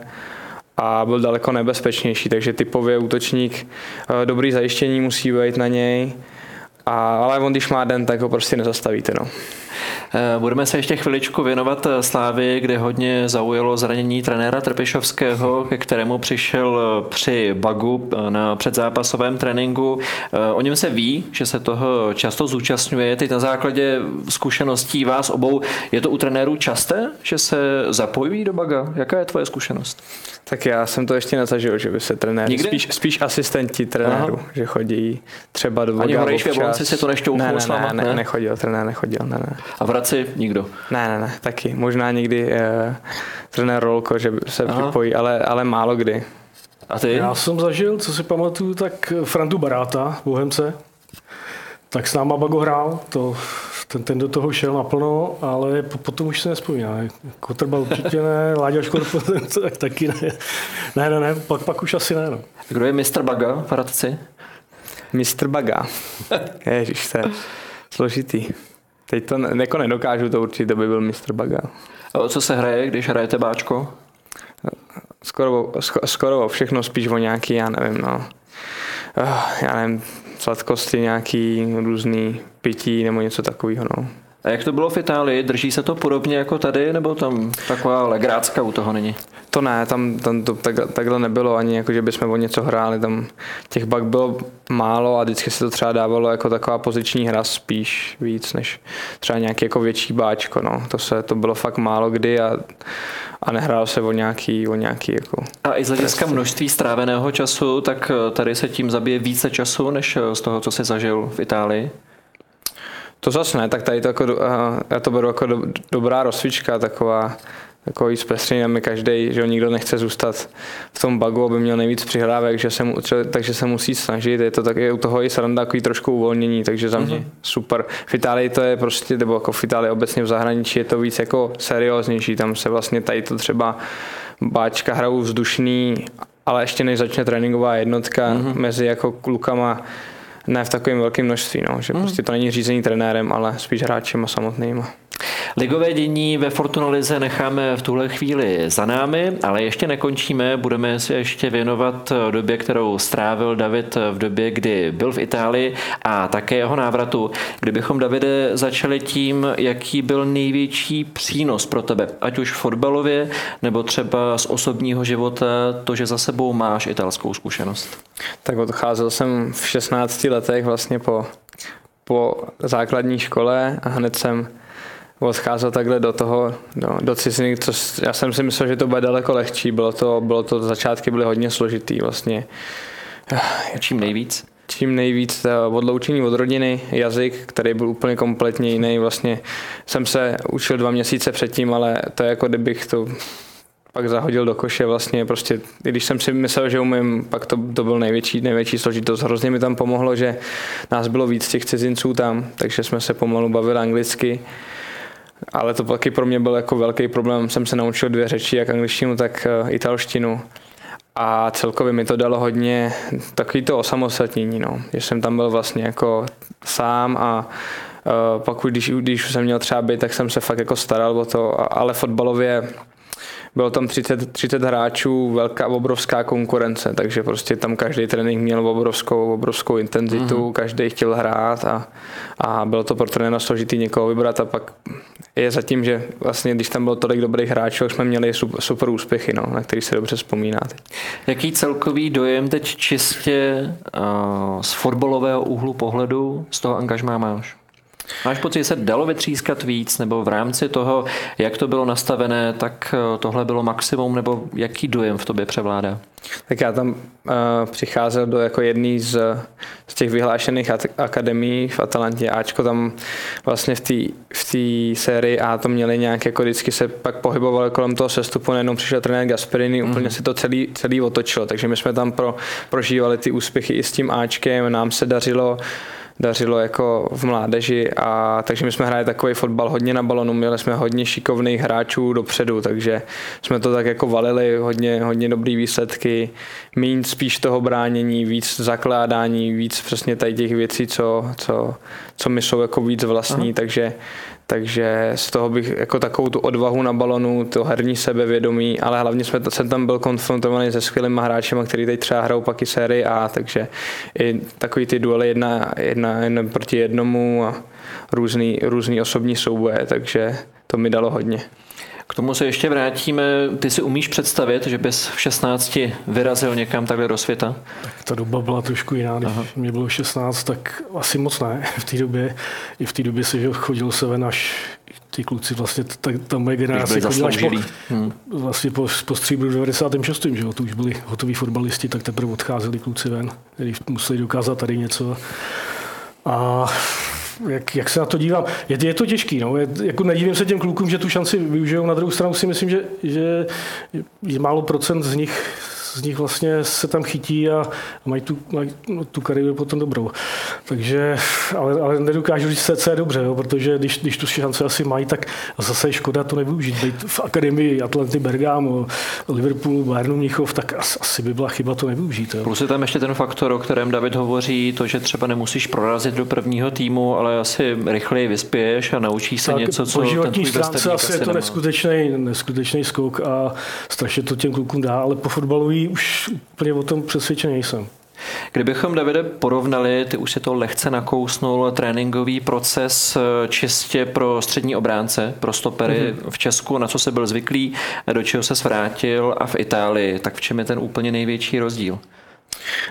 a byl daleko nebezpečnější, takže typově útočník eh, dobrý zajištění musí být na něj, a, ale on když má den, tak ho prostě nezastavíte. No. Eh, budeme se ještě chviličku věnovat eh, Slávy, kde hodně zaujalo zranění trenéra Trpišovského, ke kterému přišel při bagu na předzápasovém tréninku. O něm se ví, že se toho často zúčastňuje. Teď na základě zkušeností vás obou, je to u trenérů časté, že se zapojují do baga? Jaká je tvoje zkušenost? Tak já jsem to ještě nezažil, že by se trenér, spíš, spíš asistenti trenéru, Aha. že chodí třeba do Ani Horejš v si to nešťouchnul ne, ne, ne, ne, ne, nechodil, trenér nechodil, ne, ne. A v Hradci nikdo? Ne, ne, ne, taky. Možná někdy uh, trenér Rolko, že se Aha. připojí, ale, ale málo kdy. A ty? Já jsem zažil, co si pamatuju, tak Frantu Baráta, Bohemce. Tak s náma Bago hrál, to, ten, ten do toho šel naplno, ale potom už se nespomíná. Kotrba určitě ne, Láďa Škorp tak taky ne. Ne, ne, ne, pak, pak už asi ne. No. Kdo je mistr Baga v Hradci? Mistr Baga. Ježiš, to je složitý. Teď to ne, jako nedokážu to určitě, to by byl mistr Baga. A o co se hraje, když hrajete báčko? Skoro, skoro všechno, spíš o nějaký, já nevím, no. Uh, já nevím, sladkosti, nějaký různý pití nebo něco takového, no. A jak to bylo v Itálii? Drží se to podobně jako tady, nebo tam taková legrácka u toho není? To ne, tam, tam to tak, takhle nebylo ani, jako že bychom o něco hráli. Tam těch bak bylo málo a vždycky se to třeba dávalo jako taková poziční hra spíš víc, než třeba nějaký jako větší báčko. No. To, se, to bylo fakt málo kdy a, a nehrálo se o nějaký, o nějaký jako... A i z hlediska množství stráveného času, tak tady se tím zabije více času, než z toho, co jsi zažil v Itálii? To zase ne, tak tady to jako, já to beru jako do, dobrá rozcvička, taková takový zpestření, mi každý, že nikdo nechce zůstat v tom bagu, aby měl nejvíc přihrávek, že se mu, takže se musí snažit. Je to taky u toho i sranda takový trošku uvolnění, takže za mě mm-hmm. super. V Itálii to je prostě, nebo jako v Itálii obecně v zahraničí je to víc jako serióznější, tam se vlastně tady to třeba báčka hrajou vzdušný, ale ještě než začne tréninková jednotka mm-hmm. mezi jako klukama, ne v takovém velkém množství, no, že mm. prostě to není řízení trenérem, ale spíš hráčem a samotnýma. Ligové dění ve Fortuna Lize necháme v tuhle chvíli za námi, ale ještě nekončíme, budeme se ještě věnovat době, kterou strávil David v době, kdy byl v Itálii a také jeho návratu. Kdybychom, Davide, začali tím, jaký byl největší přínos pro tebe, ať už fotbalově, nebo třeba z osobního života, to, že za sebou máš italskou zkušenost. Tak odcházel jsem v 16 letech vlastně po, po základní škole a hned jsem odcházel takhle do toho, do, do ciziny, co, já jsem si myslel, že to bude daleko lehčí, bylo to, bylo to, začátky byly hodně složitý vlastně. Čím nejvíc? Čím nejvíc odloučení od rodiny, jazyk, který byl úplně kompletně jiný. Vlastně jsem se učil dva měsíce předtím, ale to je jako kdybych to pak zahodil do koše vlastně prostě, když jsem si myslel, že umím, pak to, to byl největší, největší složitost. Hrozně mi tam pomohlo, že nás bylo víc těch cizinců tam, takže jsme se pomalu bavili anglicky ale to taky pro mě byl jako velký problém. Jsem se naučil dvě řeči, jak angličtinu, tak eh, italštinu. A celkově mi to dalo hodně takový to osamostatnění, no. Že jsem tam byl vlastně jako sám a uh, pak když, když jsem měl třeba být, tak jsem se fakt jako staral o to, ale fotbalově bylo tam 30, 30 hráčů, velká, obrovská konkurence, takže prostě tam každý trénink měl obrovskou, obrovskou intenzitu, mm-hmm. každý chtěl hrát a, a bylo to pro trenéra složitý někoho vybrat a pak je zatím, že vlastně když tam bylo tolik dobrých hráčů, jsme měli super, super úspěchy, no, na který se dobře vzpomínáte. Jaký celkový dojem teď čistě uh, z fotbalového úhlu pohledu z toho angažmá máš? Máš pocit, že se dalo vytřískat víc, nebo v rámci toho, jak to bylo nastavené, tak eh, tohle bylo maximum, nebo jaký dojem v tobě převládá? Tak já tam uh, přicházel do jako jedný z, z těch vyhlášených akademií v Atalantě. Ačko tam vlastně v té v sérii A to měli nějak jako vždycky se pak pohybovali kolem toho sestupu, najednou přišel trenér Gasperini, mm. úplně si to celý, celý otočilo. Takže my jsme tam pro, prožívali ty úspěchy i s tím Ačkem, nám se dařilo uh, dařilo jako v mládeži a takže my jsme hráli takový fotbal hodně na balonu, měli jsme hodně šikovných hráčů dopředu, takže jsme to tak jako valili, hodně, hodně dobrý výsledky, méně spíš toho bránění, víc zakládání, víc přesně tady těch věcí, co, co, co mi jsou jako víc vlastní, Aha. takže takže z toho bych jako takovou tu odvahu na balonu, to herní sebevědomí, ale hlavně jsme, jsem tam byl konfrontovaný se skvělými hráči, kteří teď třeba hrajou pak i sérii A, takže i takový ty duely jedna, jedna, jedna proti jednomu a různý, různý osobní souboje, takže to mi dalo hodně. K tomu se ještě vrátíme. Ty si umíš představit, že bys v 16 vyrazil někam takhle do světa? Tak ta doba byla trošku jiná. Když Aha. mě bylo 16, tak asi moc ne. V té době, i v té době se že chodil se ven až ty kluci, vlastně ta, ta moje generace chodila až po, hmm. vlastně po, po stříbru 96. Že jo, to už byli hotoví fotbalisti, tak teprve odcházeli kluci ven, kteří museli dokázat tady něco. A jak, jak se na to dívám, je, je to těžký. No. Je, jako nedívím se těm klukům, že tu šanci využijou. Na druhou stranu si myslím, že, že je málo procent z nich z nich vlastně se tam chytí a mají tu, mají tu kariéru potom dobrou. Takže, ale, ale nedokážu říct, co je dobře, jo, protože když, když tu šance asi mají, tak zase je škoda to nevyužít. Být v akademii Atlanty Bergamo, Liverpoolu, Bayernu Mnichov, tak asi, asi by byla chyba to nevyužít. Jo. Plus je tam ještě ten faktor, o kterém David hovoří, to, že třeba nemusíš prorazit do prvního týmu, ale asi rychleji vyspěješ a naučíš se tak něco, co po životní stránce asi je to neskutečný, neskutečný skok a strašně to těm klukům dá, ale po fotbalový už úplně o tom přesvědčený nejsem. Kdybychom, Davide, porovnali, ty už si to lehce nakousnul, tréninkový proces eh, čistě pro střední obránce, pro stopery mm-hmm. v Česku, na co se byl zvyklý, do čeho se svrátil a v Itálii, tak v čem je ten úplně největší rozdíl?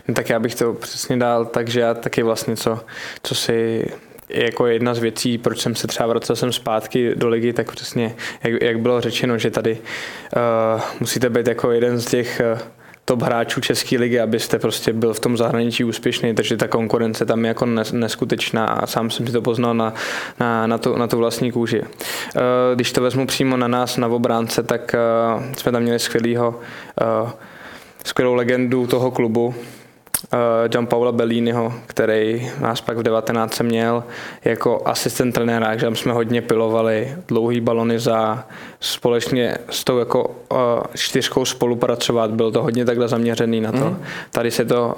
No, tak já bych to přesně dal tak, že já taky vlastně, co, co si jako jedna z věcí, proč jsem se třeba vracel jsem zpátky do ligy, tak přesně, jak, jak bylo řečeno, že tady uh, musíte být jako jeden z těch uh, top hráčů České ligy, abyste prostě byl v tom zahraničí úspěšný, takže ta konkurence tam je jako neskutečná a sám jsem si to poznal na, na, na, tu, na tu vlastní kůži. Eh, když to vezmu přímo na nás, na obránce, tak eh, jsme tam měli skvělýho, eh, skvělou legendu toho klubu, John Paula Belliniho, který nás pak v 19 měl jako asistent trenéra, takže tam jsme hodně pilovali dlouhý balony za společně s tou jako uh, čtyřkou spolupracovat, bylo to hodně takhle zaměřený na to. Mm. Tady se to, uh,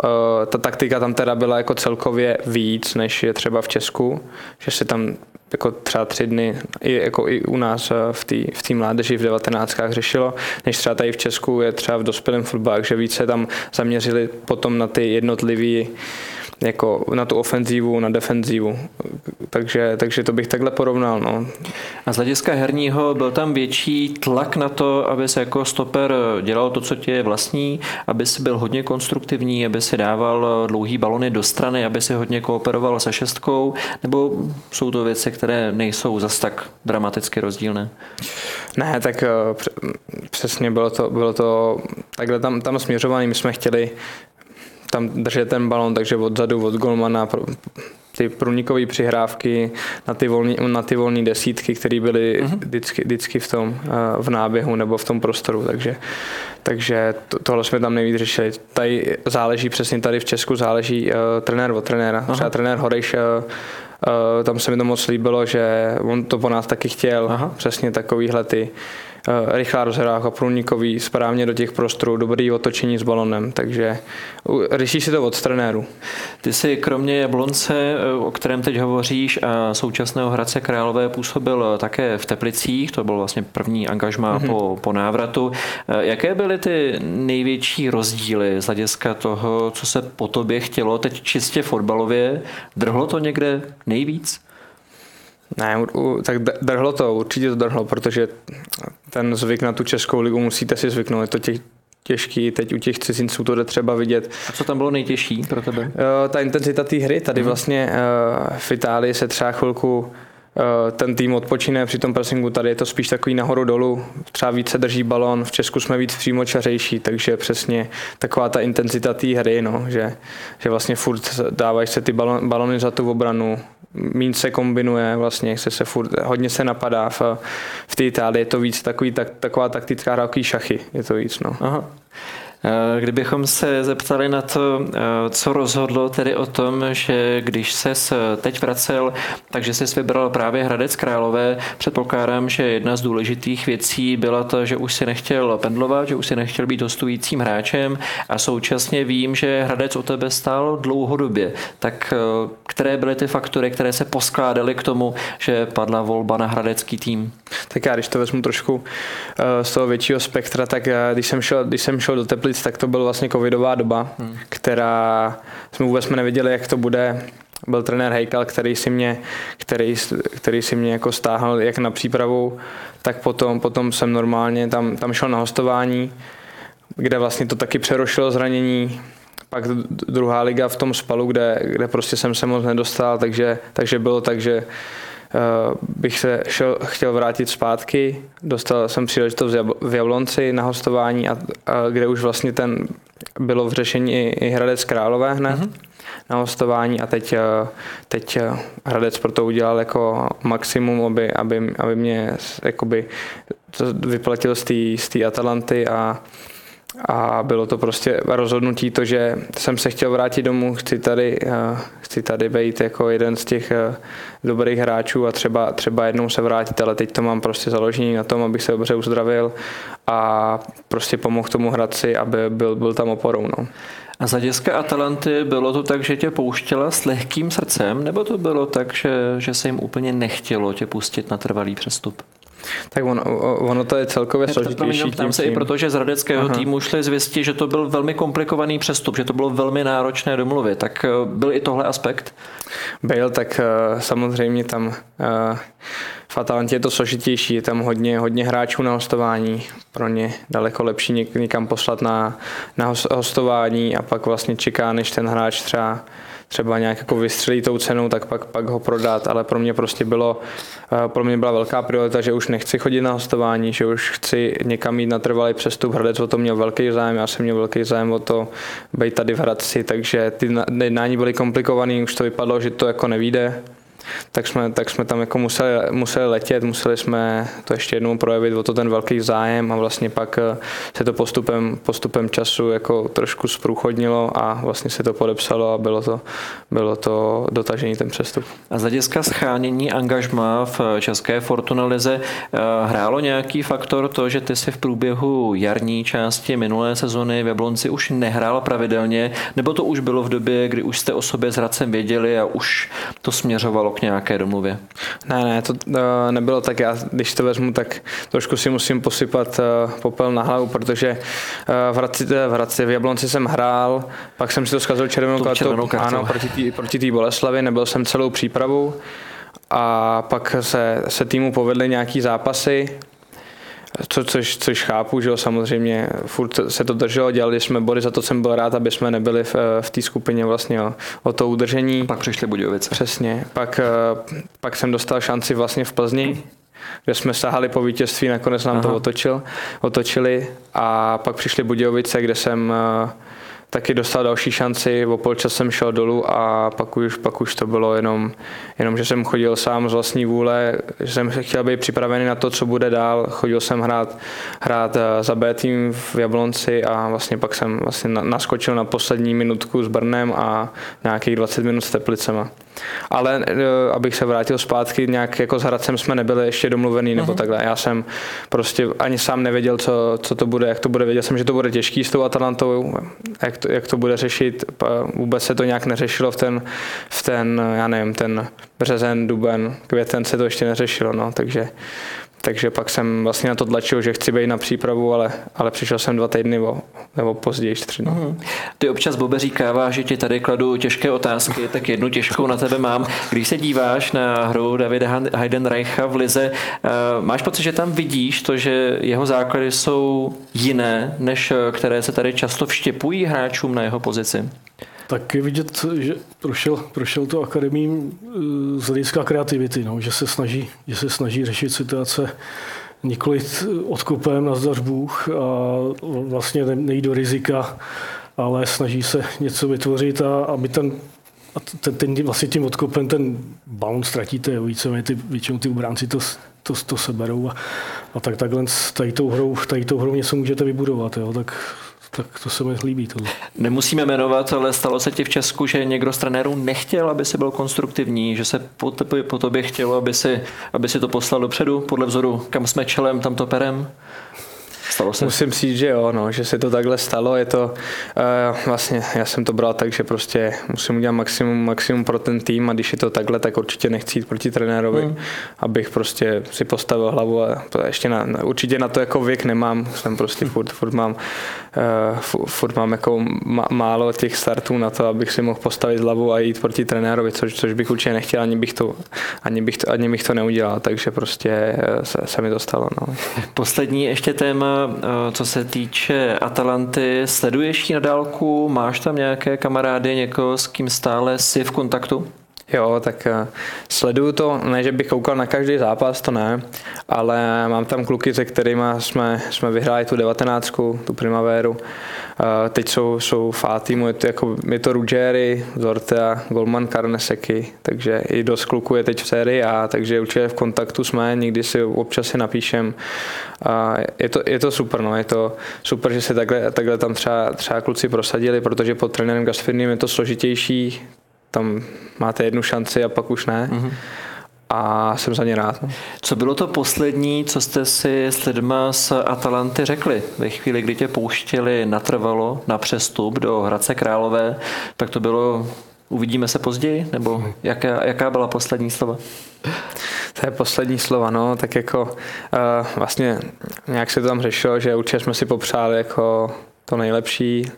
ta taktika tam teda byla jako celkově víc, než je třeba v Česku, že se tam jako třeba tři dny, i, jako i u nás v té v tý mládeži v 19. řešilo, než třeba tady v Česku je třeba v dospělém fotbalu, že více tam zaměřili potom na ty jednotlivé jako na tu ofenzívu, na defenzívu. Takže, takže to bych takhle porovnal. No. A z hlediska herního byl tam větší tlak na to, aby se jako stoper dělal to, co tě je vlastní, aby si byl hodně konstruktivní, aby si dával dlouhý balony do strany, aby si hodně kooperoval se šestkou, nebo jsou to věci, které nejsou zas tak dramaticky rozdílné? Ne, tak eh, přesně bylo to, bylo to takhle tam, tam směřovaný. My jsme chtěli tam držet ten balon, takže odzadu od golmana ty průnikové přihrávky na ty volné na ty volný desítky, které byly uh-huh. vždycky, vždycky v tom eh, v náběhu nebo v tom prostoru, takže, takže to, tohle jsme tam nejvíc řešili. Tady záleží přesně tady v Česku, záleží uh, trenér od trenéra. Uh-huh. Třeba trenér Horejš uh, Uh, tam se mi to moc líbilo, že on to po nás taky chtěl, Aha. přesně takovýhle ty Eh, rychlá rozhrávka, průnikový, správně do těch prostorů, dobrý otočení s balonem, takže řeší si to od trenéru. Ty jsi kromě Jablonce, eh, o kterém teď hovoříš, a současného Hradce Králové působil také v Teplicích, to byl vlastně první angažmá mm-hmm. po, po návratu. Eh, jaké byly ty největší rozdíly z hlediska toho, co se po tobě chtělo teď čistě fotbalově? Drhlo to někde nejvíc? Ne, tak drhlo to, určitě to drhlo, protože ten zvyk na tu Českou ligu musíte si zvyknout. Je to těch, těžký, teď u těch cizinců to jde třeba vidět. A co tam bylo nejtěžší pro tebe? Uh, ta intenzita té hry, tady mm. vlastně uh, v Itálii se třeba chvilku Eh, ten tým odpočine při tom pressingu, tady je to spíš takový nahoru dolů, třeba více drží balon, v Česku jsme víc přímočařejší, takže přesně taková ta intenzita té hry, no, že, že vlastně furt dávají se ty balon, balony za tu obranu, míň se kombinuje, vlastně se, se furt, hodně se napadá v, v té Itálii, je to víc takový, tak, taková taktická hra, šachy, je to víc, no. Aha. Eh, kdybychom se zeptali na to, eh, co rozhodlo tedy o tom, že když se teď vracel, takže jsi vybral právě Hradec Králové, předpokládám, že jedna z důležitých věcí byla to, že už si nechtěl pendlovat, že už si nechtěl být hostujícím hráčem a současně vím, že Hradec o tebe stál dlouhodobě. Tak eh, které byly ty faktory, které se poskládaly k tomu, že padla volba na hradecký tým? Tak já když to vezmu trošku z toho většího spektra, tak když jsem šel, když jsem šel do Teplic, Teplic, tak to byla vlastně covidová doba, hmm. která jsme vůbec jsme nevěděli, jak to bude. Byl trenér Hejkal, který si mě, který, který si mě jako stáhl jak na přípravu, tak potom, potom jsem normálně tam, tam šel na hostování, kde vlastně to taky přerošilo zranění, pak druhá liga v tom spalu, kde, kde prostě jsem se moc nedostal, takže, takže bylo tak, že bych se šel, chtěl vrátit zpátky. Dostal jsem příležitost v Jablonci na hostování, a, a kde už vlastně ten bylo v řešení i, i Hradec Králové hned. Mm-hmm. na hostování a teď, teď Hradec pro to udělal jako maximum, aby, aby, aby mě jakoby vyplatil z té Atalanty a a bylo to prostě rozhodnutí to, že jsem se chtěl vrátit domů, chci tady, eh, chci tady být jako jeden z těch eh, dobrých hráčů a třeba, třeba jednou se vrátit, ale teď to mám prostě založení na tom, abych se dobře uzdravil a prostě pomohl tomu Hradci, aby byl, byl tam oporou. No. A z hlediska Atalanty bylo to tak, že tě pouštěla s lehkým srdcem, nebo to bylo tak, že, že se jim úplně nechtělo tě pustit na trvalý přestup? Tak ono, ono to je celkově složitější. Tam se i proto, že z radeckého Aha. týmu šly zvěsti, že to byl velmi komplikovaný přestup, že to bylo velmi náročné domluvit. Tak eh, byl i tohle aspekt? Byl, tak eh, samozřejmě tam eh, v Atalantě je to složitější, je tam hodně, hodně hráčů na hostování, pro ně daleko lepší někam poslat na, na hostování a pak vlastně čeká, než ten hráč třeba třeba nějak jako vystřelí tou cenou, tak pak, pak ho prodat, ale pro mě prostě bylo, eh, pro mě byla velká priorita, že už nechci chodit na hostování, že už chci někam jít na trvalý přestup. Hradec o to měl velký zájem, já jsem měl velký zájem o to být tady v Hradci, takže ty jednání byly komplikované, už to vypadalo, že to jako nevíde tak jsme, tak jsme tam jako museli, museli letět, museli jsme to ještě jednou projevit o to ten velký zájem a vlastně pak eh, se to postupem, postupem času jako trošku zprůchodnilo a vlastně se to podepsalo a bylo to, bylo to dotažení ten přestup. A z hlediska schánění angažma v České Fortuna Lize eh, hrálo nějaký faktor to, že ty si v průběhu jarní části minulé sezony v Jablonci už nehrál pravidelně, nebo to už bylo v době, kdy už jste o sobě s Hradcem věděli a už to směřovalo k nějaké domluvě? Ne, ne, to uh, nebylo tak. Já, když to vezmu, tak trošku si musím posypat uh, popel na hlavu, protože uh, v, Hradci, v Hradci, v Jablonci jsem hrál, pak jsem si to zkazil červenou kartou, ano, proti té Boleslavi, nebyl jsem celou přípravu a pak se, se týmu povedly nějaký zápasy, co, což, což chápu, že jo, samozřejmě furt se to drželo, dělali jsme body, za to jsem byl rád, aby jsme nebyli v, v té skupině vlastně o, o to udržení. Pak přišly Budějovice. Přesně. Pak, eh, pak jsem dostal šanci vlastně v Plzni, kde jsme sahali po vítězství, nakonec nám Aha. to otočil, otočili a pak přišly Budějovice, kde jsem uh, taky dostal další šanci, o polčas jsem šel dolů a pak už, pak už to bylo jenom, jenom, že jsem chodil sám z vlastní vůle, že jsem chtěl být připravený na to, co bude dál. Chodil jsem hrát, hrát eh, za B tým v Jablonci a vlastně pak jsem vlastně naskočil na poslední minutku s Brnem a nějakých 20 minut s Teplicema. Ale eh, abych se vrátil zpátky, nějak jako s Hradcem jsme nebyli ještě domluvený nebo uh-huh. takhle. Já jsem prostě ani sám nevěděl, co, co to bude, jak to bude. Věděl jsem, že to bude těžký s tou Atalantou, jak to, jak to bude řešit. Vůbec se to nějak neřešilo v ten, v ten já nevím, ten březen, duben, květen se to ještě neřešilo, no, takže takže pak jsem vlastně na to tlačil, že chci být na přípravu, ale, ale přišel jsem dva týdny nebo, nebo později tři. No. Mm. Ty občas Bobe říkává, že ti tady kladu těžké otázky, tak jednu těžkou na tebe mám. Když se díváš na hru Davida Heidenreicha v Lize, eh, máš pocit, že tam vidíš to, že jeho základy jsou jiné, než eh, které se tady často vštěpují hráčům na jeho pozici? Tak je vidět, že prošel, prošel to akademí eh, z hlediska kreativity, no, že, se snaží, že se snaží řešit situace nikoli odkopem na zdař Bůh a vlastně nejde do rizika, ale snaží se něco vytvořit a aby ten a ten, ten, vlastně tím odkopem ten bounce ztratíte, víceméně ty, většinou ty obránci to, to, to seberou a, a tak takhle tady tou hrou, tady tou hrou něco můžete vybudovat, jo, tak tak to se mi líbí. Tohle. Nemusíme jmenovat, ale stalo se ti v Česku, že někdo z trenérů nechtěl, aby si byl konstruktivní, že se po, po tobě chtělo, aby si, aby si to poslal dopředu podle vzoru, kam jsme čelem, tam to perem? Stalo se? Musím říct, že jo, no, že se to takhle stalo. Je to, uh, vlastně, já jsem to bral tak, že prostě musím udělat maximum, maximum pro ten tým a když je to takhle, tak určitě nechci jít proti trenérovi, hmm. abych prostě si postavil hlavu a ještě na, určitě na to jako věk nemám, jsem prostě furt, furt mám, uh, furt mám jako málo těch startů na to, abych si mohl postavit hlavu a jít proti trenérovi, což, což bych určitě nechtěl, ani bych to, ani bych to, ani bych to neudělal, takže prostě eh, se, se mi to stalo. No. Poslední ještě téma Eh, co se týče Atalanty, sleduješ ji na dálku? Máš tam nějaké kamarády, někoho, s kým stále jsi v kontaktu? Jo, tak uh, sleduju to, ne, že bych koukal na každý zápas, to ne, ale mám tam kluky, se kterými jsme, jsme vyhráli tu devatenáctku, tu primavéru. Uh, teď jsou, jsou týmu, je to, jako, je to Ruggeri, Zortea, Goldman, Karneseky, takže i dost kluků je teď v sérii A, takže určitě v kontaktu jsme, někdy si občas si napíšem. A je, to, je to super, no, je to super, že se takhle, takhle tam třeba, třeba kluci prosadili, protože pod trenérem Gasfirným je to složitější, tam máte jednu šanci a pak už ne. Mm-hmm. A jsem za ně rád. No. Co bylo to poslední, co jste si s lidma z Atalanty řekli? Ve chvíli, kdy tě pouštěli natrvalo na přestup do Hradce Králové, tak to bylo uvidíme se později? Nebo jaká, jaká byla poslední slova? To je poslední slova, no, tak jako uh, vlastně nějak se to tam řešilo, že určitě jsme si popřáli jako to nejlepší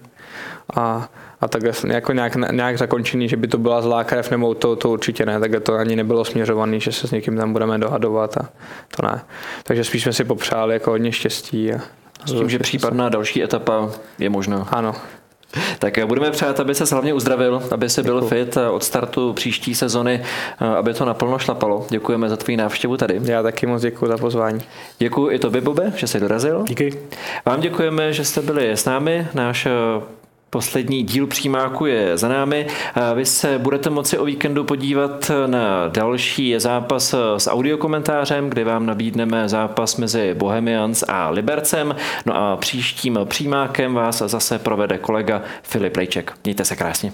a a tak jako nějak, nějak zakončený, že by to byla zlá krev, nebo to, to určitě ne, tak to ani nebylo směřovaný, že se s někým tam budeme dohadovat a to ne. Takže spíš jsme si popřáli jako hodně štěstí. A s tím, že případná další etapa je možná. Ano, tak budeme přát, aby se hlavně uzdravil, aby se byl fit od startu příští sezony, aby to naplno šlapalo. Děkujeme za tvůj návštěvu tady. Já taky moc děkuji za pozvání. Děkuji i tobě, Bobe, že jsi dorazil. Díky. Vám děkujeme, že jste byli s námi. Náš Poslední díl přímáku je za námi. Vy se budete moci o víkendu podívat na další zápas s audiokomentářem, kde vám nabídneme zápas mezi Bohemians a Libercem. No a příštím přímákem vás zase provede kolega Filip Lejček. Mějte se krásně.